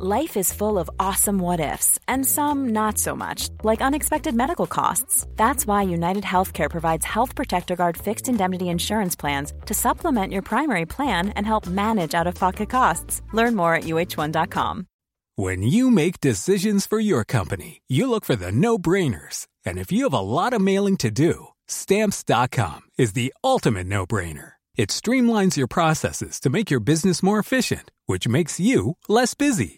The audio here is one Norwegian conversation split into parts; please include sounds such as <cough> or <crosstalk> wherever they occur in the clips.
Life is full of awesome what ifs, and some not so much, like unexpected medical costs. That's why United Healthcare provides Health Protector Guard fixed indemnity insurance plans to supplement your primary plan and help manage out of pocket costs. Learn more at uh1.com. When you make decisions for your company, you look for the no brainers. And if you have a lot of mailing to do, stamps.com is the ultimate no brainer. It streamlines your processes to make your business more efficient, which makes you less busy.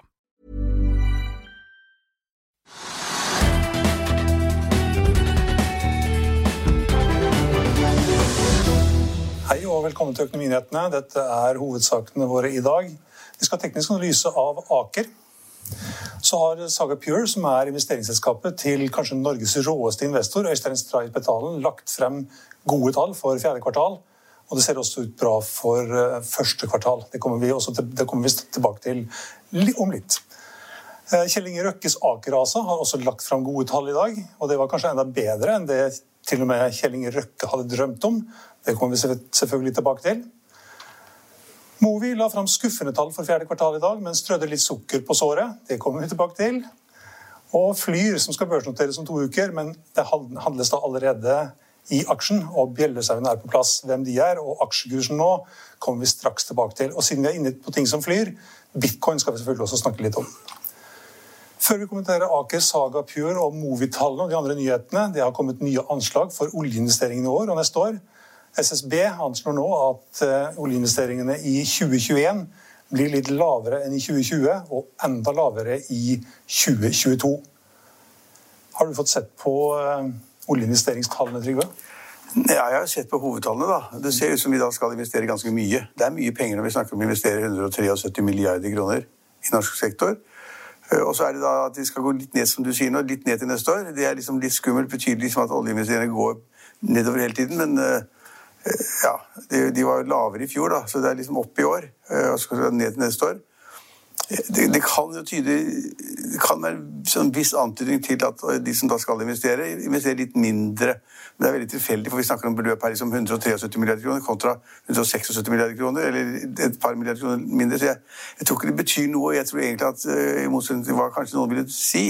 Hei og velkommen til Økonominyhetene. Dette er hovedsakene våre i dag. Vi skal ha teknisk analyse av Aker. Så har Saga Pure, som er investeringsselskapet til kanskje Norges råeste investor, Øystein Stray Petalen, lagt frem gode tall for fjerde kvartal. Og det ser også ut bra for eh, første kvartal. Det kommer vi, til, det kommer vi tilbake til om litt. Eh, Kjell Inge Røkkes Aker-ASA har også lagt frem gode tall i dag. Og det var kanskje enda bedre enn det til og med Kjell Inge Røkke hadde drømt om. Det kommer vi selvfølgelig tilbake til. Movi la fram skuffende tall for fjerde kvartal i dag, men strødde litt sukker på såret. Det kommer vi tilbake til. Og Flyr, som skal børsnoteres om to uker, men det handles da allerede i aksjen, og bjellesauene er på plass. Hvem de er, og aksjekursen nå, kommer vi straks tilbake til. Og siden vi er inne på ting som flyr, bitcoin skal vi selvfølgelig også snakke litt om. Før vi kommenterer Aker, Saga Pure og Movi-tallene og de andre nyhetene, det har kommet nye anslag for oljeinvesteringene i år og neste år. SSB anslår nå at eh, oljeinvesteringene i 2021 blir litt lavere enn i 2020, og enda lavere i 2022. Har du fått sett på eh, oljeinvesteringstallene, Trygve? Ja, jeg har sett på hovedtallene. da. Det ser ut som vi da skal investere ganske mye. Det er mye penger når vi snakker om å investere 173 milliarder kroner i norsk sektor. Eh, og så er det da at vi skal gå litt ned som du sier nå, litt ned til neste år. Det er liksom litt skummelt. Betyr liksom at oljeinvesteringene går nedover hele tiden. Men ja, de, de, var lavere i fjor, da, så det er liksom opp i år. Eh, og så ned til neste år. Det, det, kan jo tyde Det kan være en sånn viss antydning til at de som da skal investere, investerer litt mindre. Men det er veldig tilfeldig, for vi snakker om beløp her liksom 173 milliarder kroner kontra 176 milliarder kroner, eller et par milliarder kroner mindre. Så jeg, jeg tror ikke det betyr noe. Jeg tror egentlig at eh, i motsetning til hva kanskje noen ville si,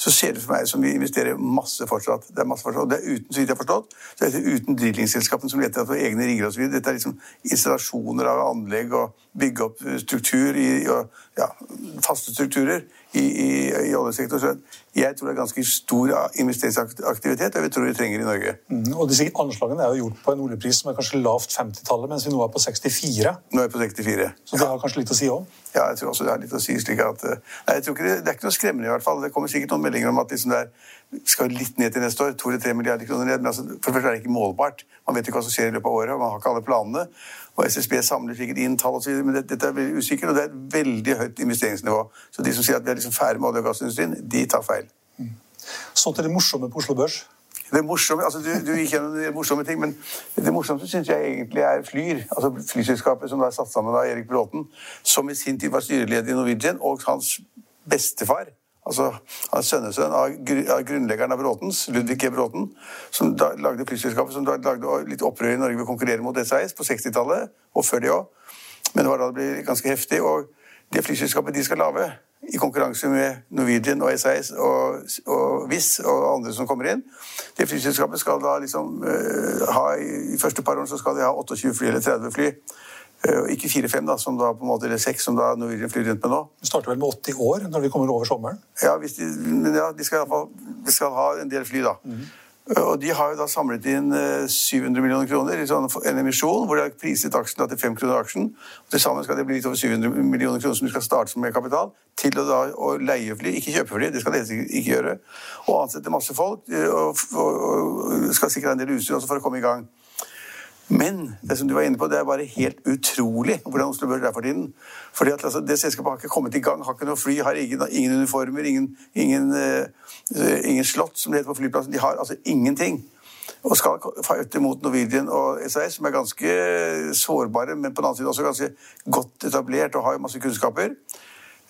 så ser det for meg som vi investerer masse fortsatt. Det er masse fortsatt. Og det er uten, så vidt jeg har forstått, så er det uten drillingselskapene som leter etter egne rigger osv. Dette er liksom installasjoner av anlegg og bygge opp struktur i, og, ja, faste strukturer i, i, i oljesektoren. Så jeg tror det er ganske stor investeringsaktivitet, og vi tror vi trenger i Norge. Mm, og disse Anslagene er jo gjort på en oljepris som er kanskje lavt 50-tallet, mens vi nå er på 64. Nå er vi på 64. Så det har kanskje litt å si òg? Ja, jeg tror også det har litt å si. slik at... Eh, nei, jeg tror ikke det, det er ikke noe skremmende i hvert fall. Det kommer sikkert noen meldinger om at liksom det skal litt ned til neste år. 2-3 milliarder kroner ned. Men altså, for det første er det ikke målbart. Man vet ikke hva som skjer i løpet av året. og Man har ikke alle planene. Og SSB samler sikkert inn tall osv., men dette, er veldig usikkert. Og det er et veldig høyt investeringsnivå. Så de som sier at vi er liksom ferdig med olje- og gassindustrien, de tar feil. Mm. Så til det morsomme på Oslo Børs. Det morsomme, altså Du, du gikk gjennom de morsomme ting, men det morsomste syns jeg egentlig er Flyr. altså Flyselskapet som er satt sammen av Erik Bråten, som i sin tid var styreleder i Norwegian, og hans bestefar altså han sønnesønn av, grunnleggeren av Bråtens, Ludvig G. Bråten, som da lagde flyselskapet som da lagde litt opprør i Norge ved å konkurrere mot SAS på 60-tallet, og før det òg. Men det var da det ble ganske heftig. Og det flyselskapet de skal lage, i konkurranse med Norwegian og SAS og, og Wizz og andre som kommer inn. Det flyselskapet skal da liksom uh, ha I første par år så skal de ha 28 fly eller 30 fly. Uh, ikke 4-5, da, som da på en måte, eller 6, som da Norwegian flyr rundt med nå. Det starter vel med 80 år når vi kommer over sommeren? Ja, de, men ja, de skal, de skal ha en del fly, da. Mm. Og De har jo da samlet inn 700 millioner kroner i sånn en emisjon, hvor de har priset aksjen til 5 kroner aksjen. Til sammen skal det bli litt over 700 millioner kroner som de skal starte med kapital, til å, da, å leie fly, ikke kjøpe fly, det skal de ikke gjøre, og ansette masse folk, og, og, og skal sikre en del utstyr også for å komme i gang. Men det som du var inne på, det er bare helt utrolig hvordan Oslo Børs er for tiden. Fordi at altså, Det selskapet har ikke kommet i gang, har ikke noe fly, har ingen, ingen uniformer, ingen, ingen, uh, ingen, slott, som det heter på flyplassen. De har altså ingenting. Og skal fighte mot Norwegian og SAS, som er ganske sårbare, men på den annen side også ganske godt etablert og har masse kunnskaper.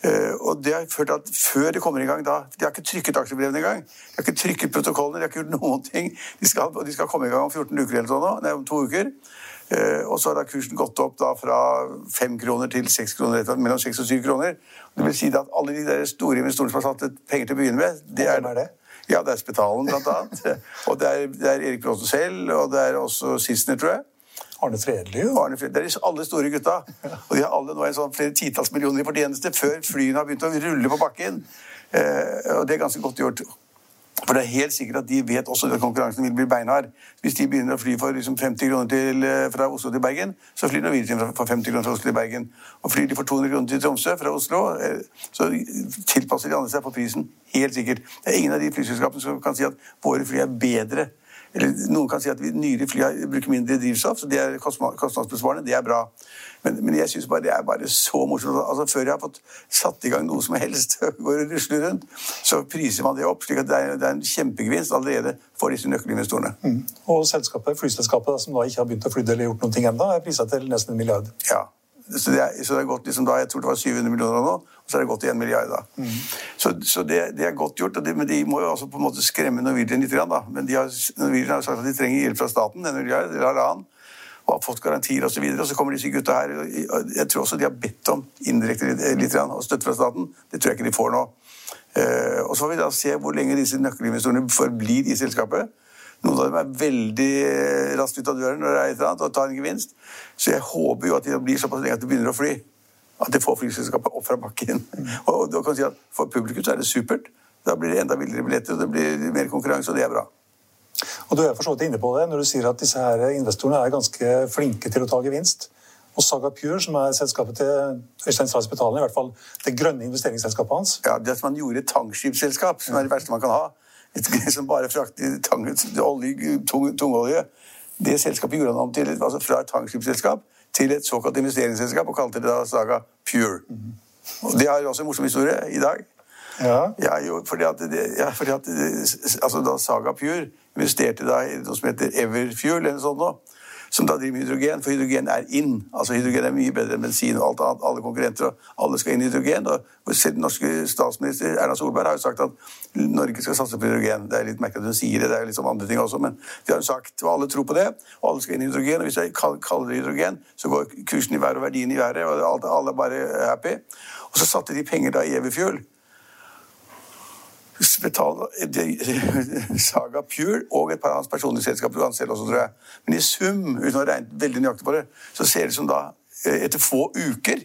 Uh, og det har ført at før de kommer i gang da De har ikke trykket aksjebrevene engang. De har ikke trykket protokollene, de har ikke gjort noen ting. De skal, de skal komme i gang om 14 uker eller sånn, nei, om to uker. Uh, og så har da kursen gått opp da fra 5 kroner til 6 kroner, mellom 6 og 7 kroner. Det vil si at alle de der store investorene som har satt penger til å begynne med det er det? Ja, det er Spetalen, blant annet. <laughs> og det er, det er Erik Bråten selv, og det er også Sissener, tror jeg. Arne Fredelig. Arne Fredelig. Det er alle store gutta. Og de har alle nå en sånn flere titalls millioner i fortjeneste før flyene har begynt å rulle på bakken. Eh, og det er ganske godt gjort. For det er helt sikkert at de vet også at konkurransen vil bli beinhard. Hvis de begynner å fly for liksom 50 kroner til, eh, fra Oslo til Bergen, så flyr Norwegian for 50 kroner fra Oslo til Bergen. Og flyr de for 200 kroner til Tromsø fra Oslo, eh, så tilpasser de andre seg på prisen. Helt sikkert. Det er ingen av de flyselskapene som kan si at våre fly er bedre eller Noen kan si at vi nyere fly bruker mindre drivstoff, så det er kostnadsbesparende. Det er bra. Men, men jeg syns bare det er bare så morsomt. Altså, før jeg har fått satt i gang noe som helst, <laughs> går og rusler rundt, så priser man det opp. slik at det er, det er en kjempegevinst allerede for disse nøkkelinvestorene. Mm. Og selskapet, flyselskapet som da ikke har begynt å flytte eller gjort noe ennå, er prisa til nesten en milliard. Ja. Så det, er, så det er gått liksom da, Jeg tror det var 700 millioner nå, og så er det gått til 1 milliard. da. Mm. Så, så det, det, er godt gjort. Det, men de må jo altså på en måte skremme Norwegian litt. da. Men de har, Norwegian har sagt at de trenger hjelp fra staten, en milliard eller halvannen, og har fått garantier osv. Og, så og så kommer disse gutta her. og Jeg tror også de har bedt om indirekte litt, litt og støtte fra staten. Det tror jeg ikke de får nå. Uh, og Så får vi da se hvor lenge disse nøkkelinvestorene forblir i selskapet. Noen av dem er veldig eh, raskt ut av døren når det er et eller annet, og tar en gevinst. Så jeg håper jo at de blir såpass lenge at de begynner å fly. At de får flyselskapet opp fra bakken. Mm. Og, da kan si at For publikum så er det supert. Da blir det enda billigere billetter, og det blir mer konkurranse, og det er bra. Og Du er for så vidt inne på det når du sier at disse her investorene er ganske flinke til å ta gevinst. Og Saga Pure, som er selskapet til Øystein Strauss Spetalen, i hvert fall det grønne investeringsselskapet hans. Ja, Det som han gjorde, i tankskipsselskap, som er det verste man kan ha som bare frakter olje, tung, tungolje. Det selskapet gjorde han om til altså fra et tankskipsselskap til et såkalt investeringsselskap og kalte det da Saga Pure. Og Det har også en morsom historie i dag. Ja. ja jo, fordi at, det, ja, fordi at altså da Saga Pure investerte da i noe som heter Everfuel eller noe sånt noe som da driver med hydrogen, for hydrogen er inn. Altså Hydrogen er mye bedre enn bensin og alt annet. Alle konkurrenter og alle skal inn i hydrogen. og den norske statsminister Erna Solberg har jo sagt at Norge skal satse på hydrogen. Det er litt merkelig at hun sier det, det er liksom andre ting også, men de har jo sagt, og alle tror på det. Og alle skal inn i hydrogen. Og hvis jeg kaller det hydrogen, så går kursen i været og verdien i været, og alle er bare happy. Og så satte de penger da i Everfuel <laughs> Saga Pure og et par av hans personlige selskaper han selv også, tror jeg. Men i sum, uten å regne veldig nøyaktig på det, så ser det som da, eh, etter få uker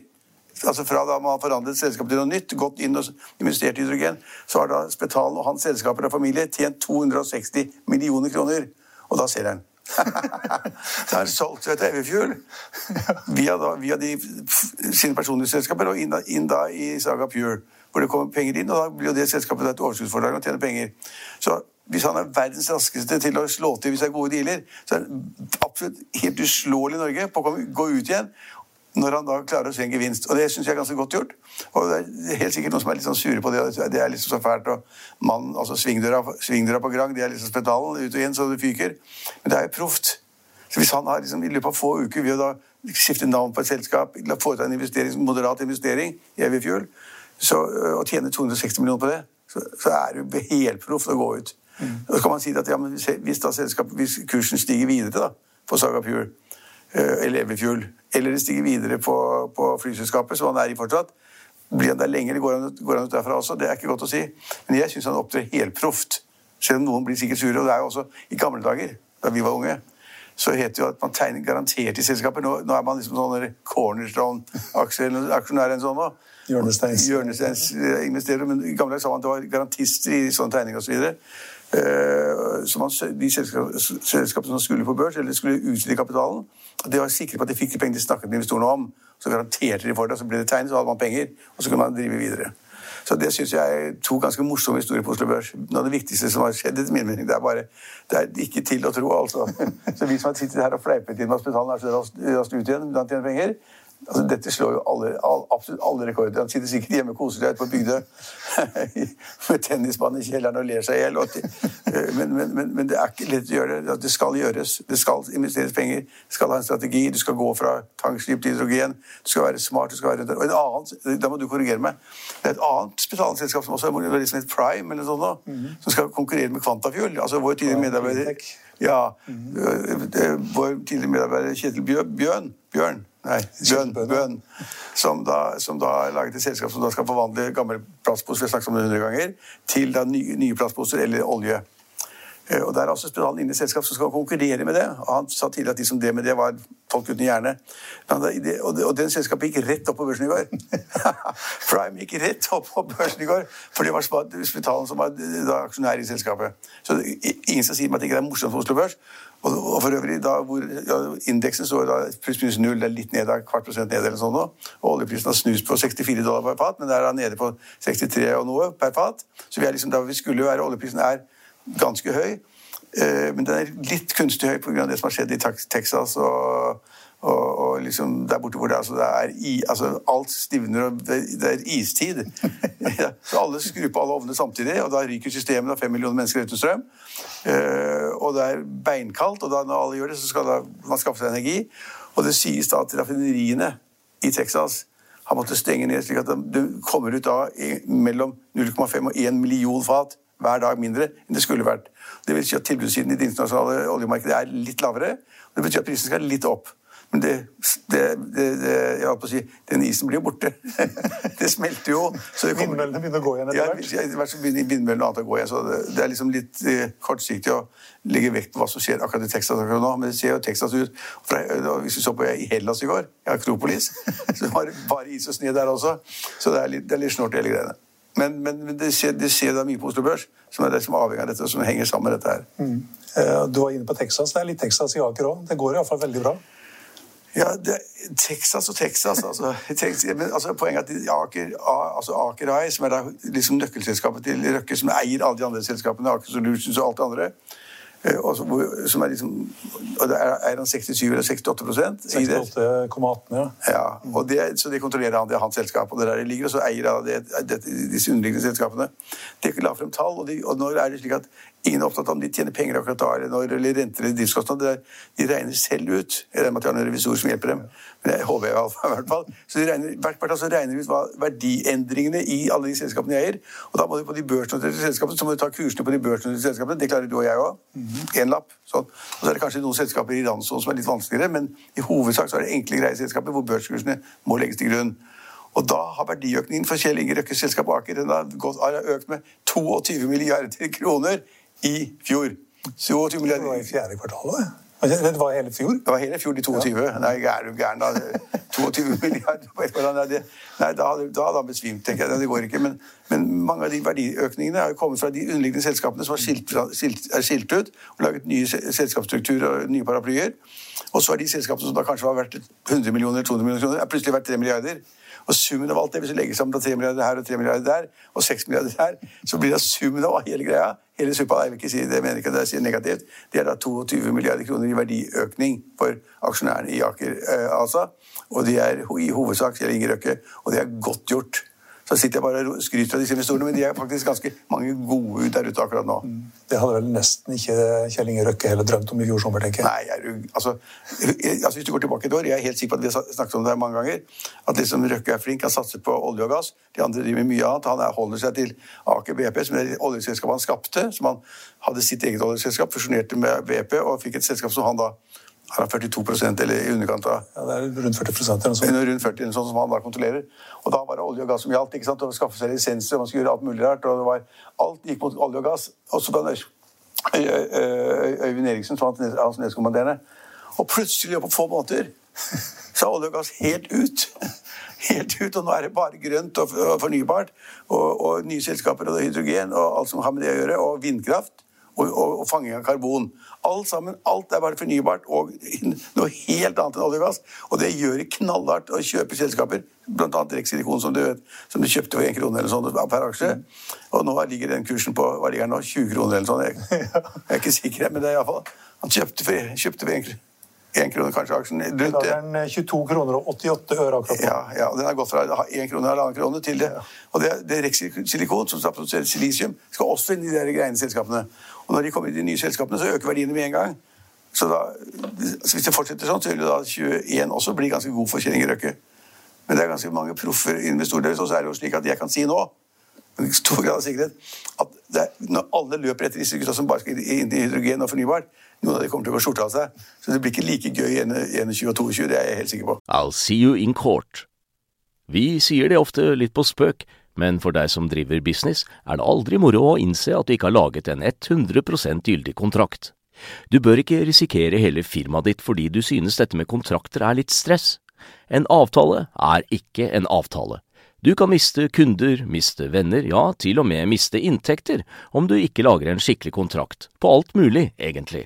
altså Fra da man har forandret selskapet til noe nytt, gått inn og investert i hydrogen, så har da Spetalen og hans selskaper og familie tjent 260 millioner kroner. Og da ser han. <laughs> så er solgt til du, Everfuel <laughs> via, da, via de, sine personlige selskaper og inn, inn da i Saga Pure hvor det kommer penger inn, og da blir jo det selskapet et overskuddsforlag og tjener penger. Så hvis han er verdens raskeste til å slå til hvis det er gode dealer, så er han absolutt helt uslåelig i Norge på å gå ut igjen når han da klarer å se en gevinst. Og det syns jeg er ganske godt gjort. Og det er helt sikkert noen som er litt sånn sure på det. Det er liksom så fælt. Og mann, altså svingdøra, svingdøra på Grang, det er liksom spetalen ut og inn så det fyker. Men det er jo proft. Så hvis han har liksom, i løpet av få uker ved å da skifte navn på et selskap, foreta en investering, moderat investering i Evifjøl, så, å øh, tjene 260 millioner på det, så, så er det jo til å gå ut. Mm. Så kan man si at ja, hvis, da hvis kursen stiger videre da, på Saga Pure øh, eller Everfuel, eller det stiger videre på, på flyselskapet, som han er i fortsatt, blir han der lenge, eller går han, går han ut derfra også? Det er ikke godt å si. Men jeg syns han opptrer helproft. Selv om noen blir sikkert sure. Og det er jo også i gamle dager, da vi var unge, så het det jo at man tegner garantert i selskaper. Nå, nå er man liksom sånn cornerstone-aksjonær en sånn nå. Hjørnesteinsinvesterere. Men i gamle dager sa man at det var garantister i sånne tegninger osv. Så videre. så man, de selskapene som skulle på børs, eller skulle utvide kapitalen, de var sikre på at de fikk de pengene de snakket med investorene om. Så garanterte de for det, og så ble det tegnet, så hadde man penger. Og så kunne man drive videre. Så det syns jeg er to ganske morsomme historier på Oslo Børs. Noe av det viktigste som har skjedd, etter min mening. Det er bare det er ikke til å tro, altså. <laughs> Så vi som har sittet her og fleipet inn med hospitalet, er så raskt ut igjen men han tjener penger. Altså, dette slår jo alle, all, absolutt alle rekorder. Han sitter sikkert hjemme og koser seg på Bygdøy <laughs> med tennisbanen i kjelleren og ler seg i hjel. Eh, men, men, men, men, det er ikke lett å gjøre det. Det skal gjøres. Det skal investeres penger. Du skal ha en strategi. Du skal gå fra tankskip til hydrogen. Du skal være smart. Du skal være Og en annen, Da må du korrigere meg. Det er et annet spesialselskap som også er liksom et Prime eller sånn, mm -hmm. som skal konkurrere med kvantafjøl. Altså vår tidligere medarbeider ja, mm -hmm. Vår tidligere medarbeider Kjetil Bjørn, Bjørn Nei, Bøhn. Som, som da er laget et selskap som da skal forvandle gamle plastposer vi har snakket om det 100 ganger, til da nye, nye plastposer eller olje. Eh, og Der er altså Spedalen inne i selskap som skal konkurrere med det. og Han sa tidligere at de som drev med det, var folk uten hjerne. Og den selskapet gikk rett opp på børsen i går. <laughs> Prime gikk rett opp på børsen i går, for det var Spedalen som var aksjonær i selskapet. Så ingen skal si meg at det ikke er morsomt for Oslo Børs. Og, for øvrig, da hvor indeksen står da pluss-minus null, det er litt ned, kvart prosent ned eller sånn nå. Og oljeprisen har snust på 64 dollar per fat, men det er da nede på 63 og noe per fat. Så vi er liksom der vi skulle være. Oljeprisen er ganske høy, eh, men den er litt kunstig høy pga. det som har skjedd i Texas og og, og liksom der borte hvor det, altså, det er i, altså, alt stivner, og det, er istid. <laughs> så alle skrur på alle ovnene samtidig, og da ryker systemet av fem millioner mennesker uten strøm. Uh, og det er beinkaldt, og da når alle gjør det, så skal da, man skaffe seg energi. Og det sies da at raffineriene i Texas har måttet stenge ned, slik at det kommer ut da mellom 0,5 og 1 million fat hver dag mindre enn det skulle vært. Det vil si at tilbudssiden i det internasjonale oljemarkedet er litt lavere. Det betyr at prisen skal litt opp. Men det, det, det, jeg holdt på å si, den isen blir jo borte. <laughs> det smelter jo. Så Vindmøllene begynner å gå igjen etter hvert? Ja, etter hvert så begynner vindmøllene annet å gå igjen. Så det, er liksom litt eh, kortsiktig å legge vekt på hva som skjer akkurat i Texas akkurat nå. Men det ser jo Texas ut. Fra, hvis vi så på i Hellas i går, i Akropolis, <laughs> så var det bare is og snø der også. Så det er litt, det er litt snålt, hele greiene. Men, men det, skjer, det skjer da mye på Oslo Børs, som er det som avhenger av dette, som henger sammen med dette her. Mm. Eh, du var inne på Texas. Det er litt Texas i Aker òg. Det går iallfall veldig bra. Ja, det, Texas og Texas, altså. <laughs> Men, altså poenget er at Aker, altså Aker AI, som er da liksom nøkkelselskapet til Røkke, som eier alle de andre selskapene, Aker Solutions og alt det andre, som er liksom og det er, han 67 eller 68 i 68,18, ja. ja og det, så det kontrollerer han, det er hans selskap. Og det der det ligger, og så eier han det, det, disse underliggende selskapene. De la frem tall, og, de, og nå er det slik at ingen er opptatt av om de tjener penger akkurat da, eller, når, eller renter eller driftskostnader. De regner selv ut. Jeg regner med at de har noen revisorer som hjelper dem. Men det håper jeg <laughs> i hvert fall. Så de regner, hvert kvartal så regner de ut hva verdiendringene i alle de selskapene jeg eier. Og da må du på de børsnoterte selskapene så må du ta kursene på de børsnoterte selskapene. Det klarer du og jeg òg. Én lapp. Sånn. Og så er det kanskje noen selskaper i randsonen som er litt vanskeligere, men i hovedsak så er det enkle, greie selskaper hvor børskursene må legges til grunn. Og da har verdiøkningen for Kjell Inge Røkkes selskap Aker har økt med 22 milliarder kroner i fjor. 22 milliarder. Det var i fjerde kvartal, det var hele fjor? Det var hele fjor, de 22. Ja. Nei, er du gæren, da? 22 <laughs> milliarder på ett år. Nei, da, hadde, han besvimt, tenker jeg. Det går ikke. Men, men, mange av de verdiøkningene har kommet fra de underliggende selskapene som skilt, skilt, er skilt ut og laget nye selskapsstrukturer og nye paraplyer. Og så er de selskapene som da kanskje var verdt 100 millioner, 200 millioner kroner, er plutselig verdt 3 milliarder. Og summen av alt det, hvis du legger sammen 3 milliarder her og 3 milliarder der, og 6 milliarder der, så blir det summen av hele greia hele suppa, jeg vil ikke si det, jeg mener ikke at jeg sier negativt, det er da 22 milliarder kroner i verdiøkning for aksjonærene i Aker eh, ASA. Og de er i hovedsak Kjell Inge Røkke, og det er godt gjort. Så sitter jeg bare og skryter av disse investorene, men de er faktisk ganske mange gode der ute akkurat nå. Mm. Det hadde vel nesten ikke Kjell Inge Røkke heller drømt om i fjor sommer, tenker jeg. Nei, jeg, altså, altså, Hvis du går tilbake et år, jeg er helt sikker på at vi har snakket om det mange ganger, at liksom Røkke er flink, han satser på olje og gass. De andre driver med mye annet. Han holder seg til Aker BP, som er oljeselskapet han skapte. som han hadde sitt eget oljeselskap, fusjonerte med BP og fikk et selskap som han da har 42% eller i underkant av Ja, det er rundt 40% eller sånt. Rundt 40, sånn som han da kontrollerer. Og da var det olje og gass som gjaldt. ikke sant? Å skaffe seg lisenser, man skulle gjøre alt mulig rart. og det var, Alt gikk mot olje og gass. Og så da Øyvind Eriksen, som hans nestkommanderende. Og plutselig, på få måneder, <laughs> så er olje og gass helt ut. <laughs> helt ut. Og nå er det bare grønt og fornybart. Og, og nye selskaper og hydrogen og alt som har med det å gjøre. Og vindkraft. Og, og, og fanging av karbon. Alt sammen, alt er bare fornybart og <laughs> noe helt annet enn olje og gass. Og det gjør det knallhardt å kjøpe selskaper, bl.a. Rexilikon, som du vet, som du kjøpte for én krone eller sånn per aksje. Og nå ligger den kursen på hva ligger den nå, 20 kroner eller sånn. Jeg, <laughs> jeg er ikke sikker, men det er iallfall Han kjøpte for, kjøpte for 1 krone én krone kanskje aksjen. Rundt det. Da er den 22 eh, kroner og 88 øre akkurat nå. Ja, ja, den har gått fra 1 krone og halvannen krone til det. Ja. Og det, det Rex Silikon, som produserer silisium, skal også inn i de der greiene selskapene. Og når de kommer i de nye selskapene, så øker verdiene med en gang. Så, da, så hvis det fortsetter sånn, så vil det da 21 også bli ganske god for Kjell Inge Røkke. Men det er ganske mange proffer investorer. Og så er det jo slik at jeg kan si nå med stor grad av sikkerhet at det, når alle løper etter disse gutta som bare skal inn i hydrogen og fornybart, noen av de kommer til å gå skjorta av seg. Så det blir ikke like gøy i 21 og 22, det er jeg helt sikker på. I'll see you in court. Vi sier det ofte litt på spøk, men for deg som driver business, er det aldri moro å innse at du ikke har laget en 100% gyldig kontrakt. Du bør ikke risikere hele firmaet ditt fordi du synes dette med kontrakter er litt stress. En avtale er ikke en avtale. Du kan miste kunder, miste venner, ja, til og med miste inntekter om du ikke lager en skikkelig kontrakt, på alt mulig, egentlig.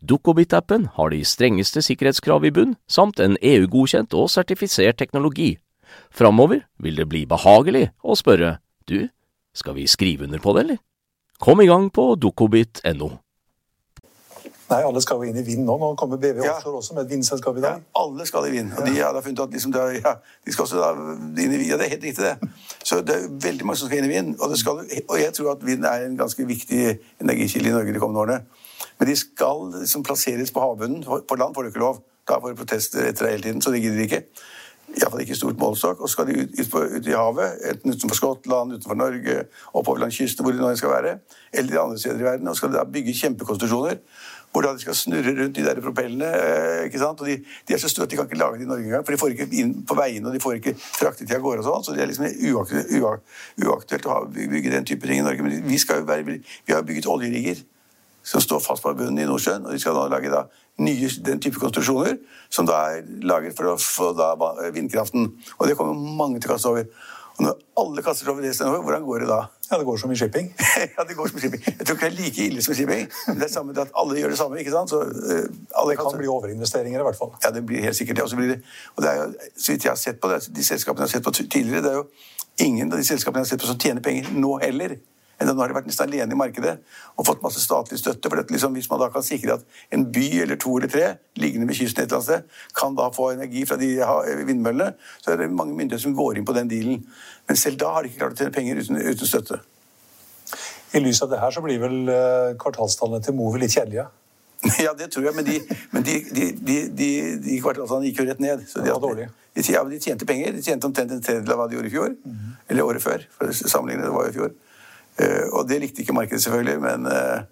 Dukkobit-appen har de strengeste sikkerhetskrav i bunn, samt en EU-godkjent og sertifisert teknologi. Framover vil det bli behagelig å spørre du, skal vi skrive under på det, eller? Kom i gang på dukkobit.no. Nei, alle skal jo inn i Vind nå. Nå kommer BV ja. Også med et vindselskap i dag. Ja, alle skal i Vind. Og de har da funnet at liksom, de, ja, de skal også da inn i Vind. Ja, det er helt riktig, det. Så det er veldig mange som skal inn i Vind. Og, skal, og jeg tror at vind er en ganske viktig energikilde i Norge de kommende årene. Men de skal liksom plasseres på havbunnen. På land får du ikke lov. Da får du protester etter deg hele tiden, så det gidder de ikke. Iallfall ikke i stort målestokk. Og så skal de ut, ut, på, ut, i havet, enten utenfor Skottland, utenfor Norge, oppover langs kysten, hvor de nå skal være, eller de andre steder i verden. Og skal de da bygge kjempekonstitusjoner hvor da de skal snurre rundt de der propellene. Eh, ikke sant? Og de, de, er så støtte, de kan ikke lage det i Norge engang. For de får ikke inn på veiene, og de får ikke fraktet de av gårde og sånn. Så det er liksom uaktuelt, uaktuelt å bygge den type ting i Norge. Men vi, skal jo være, vi har bygget oljerigger som står fast på bunnen i Nordsjøen. Og de skal nå lage da nye, den type konstruksjoner som da er laget for få da vindkraften. Og det kommer mange til å kaste over. Og når alle kaster over det stedet, hvordan går det da? Ja, Det går som i shipping. <laughs> ja, det går som i shipping. Jeg tror ikke det er like ille som i shipping. Men det er samme at alle gjør det samme. ikke sant? Så, uh, det kan bli overinvesteringer i hvert fall. Ja, det blir helt sikkert det. Og, blir det, og det er jo, så vidt jeg har sett på det, de selskapene jeg har sett på tidligere, det er jo ingen av de selskapene jeg har sett på som tjener penger nå heller. Men nå har de vært nesten alene i markedet og fått masse statlig støtte. for liksom, Hvis man da kan sikre at en by eller to eller tre liggende ved kysten et eller annet sted kan da få energi fra de vindmøllene, så er det mange myndigheter som går inn på den dealen. Men selv da har de ikke klart å tjene penger uten, uten støtte. I lys av det her så blir vel eh, kvartalstallene til Movi litt kjedelige? <laughs> Ja, det tror jeg, men de, men de, de, de kvartalstallene gikk jo rett ned. Så de, dårlig. ja, de tjente penger. De tjente omtrent en tredjedel av hva de gjorde i fjor. Mm -hmm. Eller året før. for sammenlignet, det var jo i fjor. Eh, og det likte ikke markedet, selvfølgelig. men eh,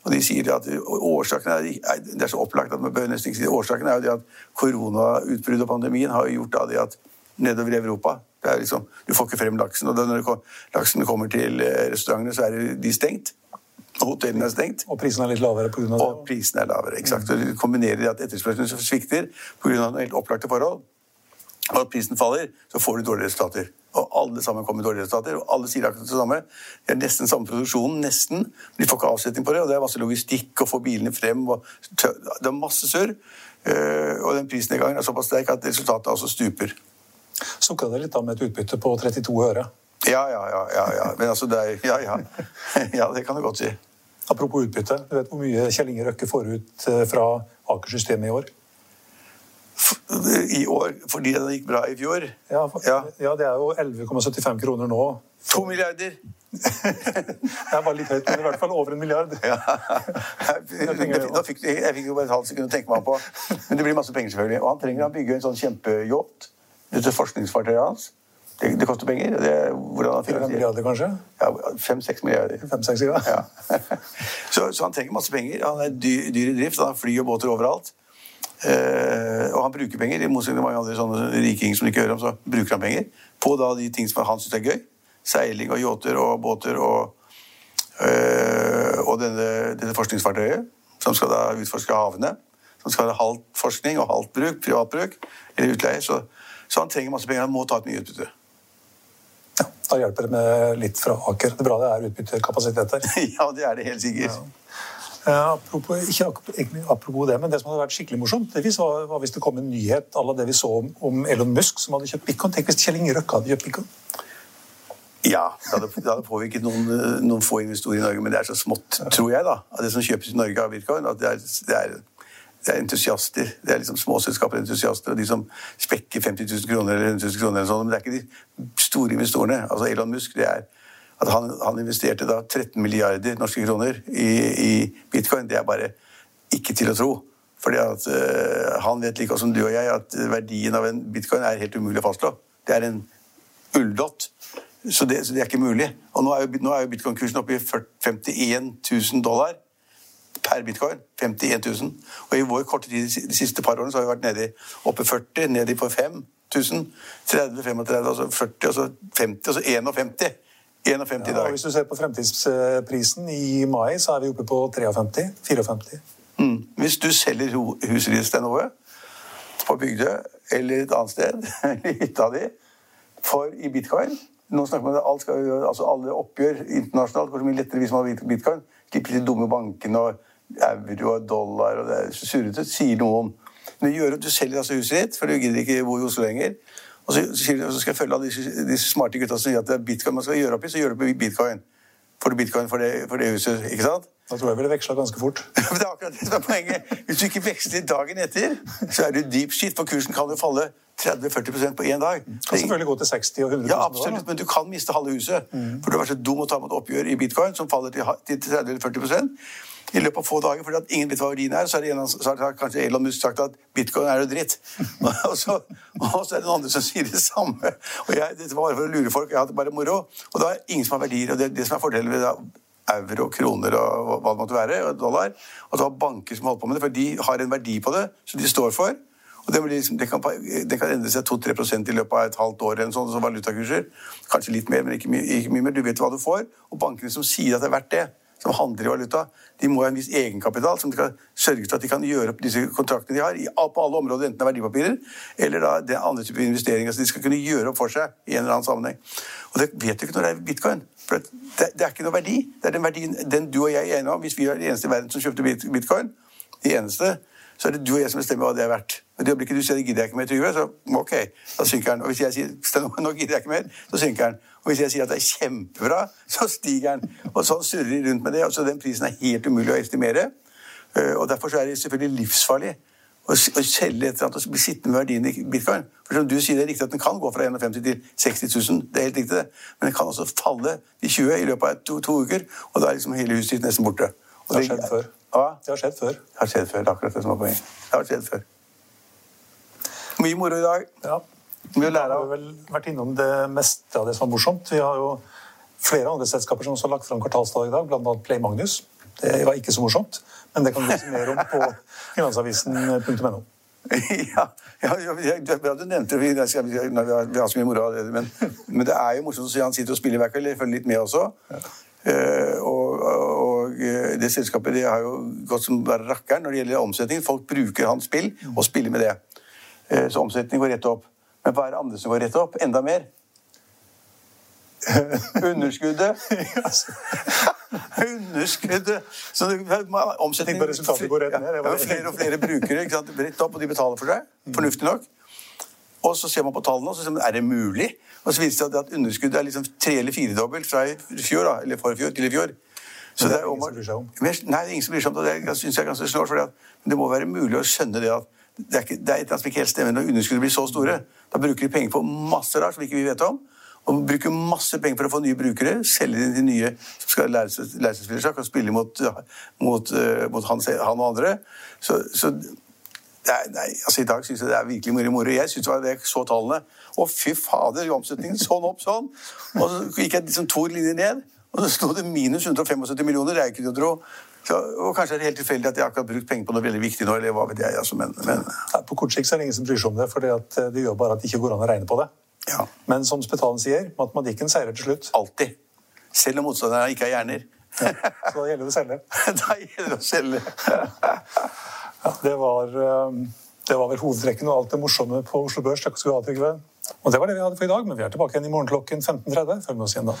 og de sier at årsaken er, Det er så opplagt at man bør nesten ikke si. Årsaken er jo det at koronautbruddet og pandemien har gjort da det at nedover i Europa det er liksom, Du får ikke frem laksen. Og når laksen kommer til eh, restaurantene, så er de stengt. Og hotellene er stengt. Og prisen er litt lavere pga. det? Og prisen er lavere, eksakt. Mm. Og du kombinerer det at etterspørselen svikter pga. helt opplagte forhold, og at prisen faller, så får du dårlige resultater. Og alle sammen kommer med dårlige resultater. Og alle sier akkurat det samme. Det er nesten samme produksjonen, nesten. De får ikke avsetning på det, og det er masse logistikk å få bilene frem. Og det er masse surr. Eh, og den prisnedgangen er såpass sterk at resultatet altså stuper. Sukka det litt da med et utbytte på 32 øre? Ja, ja, ja. ja, ja. Men altså, det er Ja, ja. <laughs> ja det kan du godt si. Apropos utbytte. Du vet hvor mye Kjell Inge Røkke får ut eh, fra Aker-systemet i år? I år fordi det gikk bra i fjor. Ja, for, ja. ja det er jo 11,75 kroner nå. To milliarder! <laughs> det var litt høyt, men i hvert fall over en milliard. Ja. Jeg, fikk, jeg fikk jo bare et halvt sekund å tenke meg på. Men det blir masse penger, selvfølgelig. Og han trenger å bygge en sånn kjempeyacht. Dette forskningsfartøyet hans. Det, det koster penger. Det, hvordan 4-5 milliarder, kanskje? Ja, 5-6 milliarder. 5-6, ja. Ja. <laughs> så, så han trenger masse penger. Han er dyr, dyr i drift. Han har fly og båter overalt. Eh, og han bruker penger. I motsetning til mange andre sånne rikinger som du ikke hører om, så bruker han penger på da de ting som han syns er gøy. Seiling og yachter og båter og, eh, og denne, denne forskningsfartøyet som skal da utforske havene. Som skal ha halvt forskning og halvt bruk, privatbruk eller utleie. Så, så han trenger masse penger. Han må ta et mye utbytte. ja. Da hjelper det med litt fra Aker. Det er bra det er utbyttekapasitet der. <laughs> ja, det er det helt sikkert. Eh, apropos, ikke apropos det, men det som hadde vært skikkelig morsomt, det var, var hvis det kom en nyhet à la det vi så om, om Elon Musk, som hadde kjøpt bitcoin. Tenk hvis Kjell Inge Røkke hadde kjøpt bitcoin. Ja, det hadde, det hadde påvirket noen, noen få investorer i Norge, men det er så smått, tror jeg, da, av det som kjøpes i Norge av bitcoin, at det er, det er, det er entusiaster. Det er liksom småselskaper entusiaster, og de som spekker 50 000 kroner eller 100 000 kroner, eller sånn, men det er ikke de store investorene. Altså Elon Musk, det er at han, han investerte da 13 milliarder norske kroner i, i bitcoin, det er bare ikke til å tro. Fordi at uh, Han vet like godt som du og jeg at verdien av en bitcoin er helt umulig å fastslå. Det er en ulldott. Så det, så det, er ikke mulig. Og nå er jo, nå jo bitcoin-kursen oppe i 51 000 dollar per bitcoin. 51 000. Og i vår korte tid de siste par årene så har vi vært nede oppe 40, nede på 5 000. 30, 35, altså 40, og så 50, og så 51. 51 i Ja, og dag. hvis du ser på fremtidsprisen i mai, så er vi oppe på 53. 54. Mm. Hvis du selger huset ditt, til Ove, på Bygdø eller et annet sted, <laughs> eller hytta di, for i bitcoin Nå snakker man om alt skal altså alle oppgjør internasjonalt går så mye lettere hvis man har bitcoin. Slipper de dumme bankene og euro og dollar og det er surrete, sier noen. Men det gjør at du selger altså huset ditt, for du gidder ikke bo i Oslo lenger. Og så, skal jeg følge av disse, disse smarte gutta som sier at det er bitcoin man skal gjøre opp i, så gjør du opp i bitcoin. Får du bitcoin for det, for det huset, ikke sant? Da tror jeg ville veksla ganske fort. <laughs> Det er akkurat det som er poenget. Hvis du ikke veksler dagen etter, så er du deep shit, for kursen kan jo falle 30-40% på én dag. Kan selvfølgelig gå til 60 og 100 000 Ja, absolutt, men du kan miste halve huset. For du har vært så dum å ta med et oppgjør i bitcoin som faller til 30-40 i løpet av få dager, fordi at ingen vet hva verdien er. Så, er det en, så har kanskje Elon Musk sagt at bitcoin er jo dritt. <laughs> og, så, og så er det noen andre som sier det samme. Og jeg, Dette var bare for å lure folk. Jeg hadde bare moro. Og da er ingen som har verdier. Og det, det som er fordelen ved da, euro, kroner og hva det måtte være, dollar, og du har banker som holder på med det, for de har en verdi på det som de står for. Og det, liksom, det, kan, det kan endre seg 2-3 i løpet av et halvt år, eller sånn, så valutakurser. Kanskje litt mer, men ikke mye, ikke mye mer. Du vet hva du får. Og bankene som sier at det er verdt det, som handler i valuta, de må ha en viss egenkapital som de kan sørge for at de kan gjøre opp disse kontraktene de har på alle områder, enten det er verdipapirer eller da det er andre typer investeringer. Så de skal kunne gjøre opp for seg i en eller annen sammenheng. Og det vet du ikke når det er bitcoin. For det, det er ikke noe verdi. Det er den verdien den du og jeg er enige om. Hvis vi er de eneste i verden som kjøpte bitcoin, de eneste, så er det du og jeg som bestemmer hva det er verdt. Og det øyeblikket du sier det gidder jeg ikke mer, Trygve, så ok, da synker den. Og hvis jeg sier nå gidder jeg ikke mer, så synker den. Og hvis jeg sier at det er kjempebra, så stiger den. Og sånn surrer de rundt med det. og Så den prisen er helt umulig å estimere. Eh, Og derfor så er det selvfølgelig livsfarlig å å selge et eller annet og bli sittende med verdien i bitcoin. For som du sier, det er riktig at den kan gå fra 51 til 60 000. Det er helt riktig det. Men den kan også falle til 20 i løpet av to, to uker, og da er liksom hele huset ditt nesten borte. Og Det har skjedd før. Ja, Det har skjedd før. det har skjedd før. Akkurat det som er poenget. Det har skjedd før. Mye moro i dag. Ja. Da har vel vært innom det meste av det som var morsomt. Vi har jo flere andre selskaper som også har lagt fram kvartalstall i dag, bl.a. Play Magnus. Det var ikke så morsomt, men det kan du lese mer om på <laughs> finansavisen.no. <laughs> ja, ja, ja, det er bra du nevnte det. Vi, vi, vi, har, så mye moro av det. Men, men det er jo morsomt å se han sitter og spiller hver kveld. Jeg følger litt med også. Eh, og, og eh, det selskapet det har jo gått som bare rakkeren når det gjelder omsetning. Folk bruker hans spill og spiller med det. Eh, så omsetning går rett opp. Men hva er det andre som går rett opp? Enda mer? <laughs> Underskuddet. <laughs> Underskuddet! Så det, omsetning på resultatet går rett ned. Ja, flere og flere brukere rett opp, og de betaler for seg. Fornuftig nok. Og så ser man på tallene, og så ser man, er det mulig? Og så viser det seg at underskuddet er liksom tre- eller firedobbelt fra i fjor, da, eller forfjor til i fjor. Så Men det er ingen som bryr seg om. Nei, ingen som bryr seg om det. Det synes jeg er ganske snålt. at det må være mulig å skjønne det at det er, ikke, det er et som ikke helt stemmer når underskuddet blir så store. Da bruker de penger på masse rart som ikke vi vet om. Og bruker masse penger for å få nye brukere. Selge inn til nye som skal lære seg, lære seg spillersjakk og spille mot, mot, eh, mot han, han og andre. Så, så er, nei, altså I dag syns jeg det er virkelig mye moro. Jeg synes det var Jeg så tallene. Å, fy fader, omsetningen sånn opp sånn. Og så gikk jeg liksom to linjer ned, og så sto det minus 175 millioner. Det er ikke til å tro. Så, og Kanskje er det helt tilfeldig at jeg akkurat har brukt penger på noe veldig viktig nå. eller hva vet jeg, altså, men, men... Nei, På kort sikt så er det ingen som bryr seg om det, for det gjør bare at det ikke går an å regne på det. Ja. Men som Spetalen sier, matematikken seirer til slutt. Alltid. Selv om motstanderne ikke har hjerner. Ja, så da gjelder det å selge. <laughs> da gjelder det å selge. Ja, det, var, eh, det var vel hovedtrekkene og alt det morsomme på Oslo Børs. Takk skal du ha, Trygve. Og det var det vi hadde for i dag, men vi er tilbake igjen i morgen klokken 15.30. Følg med oss igjen da.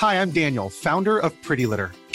Hi, I'm Daniel, founder of Pretty Litter.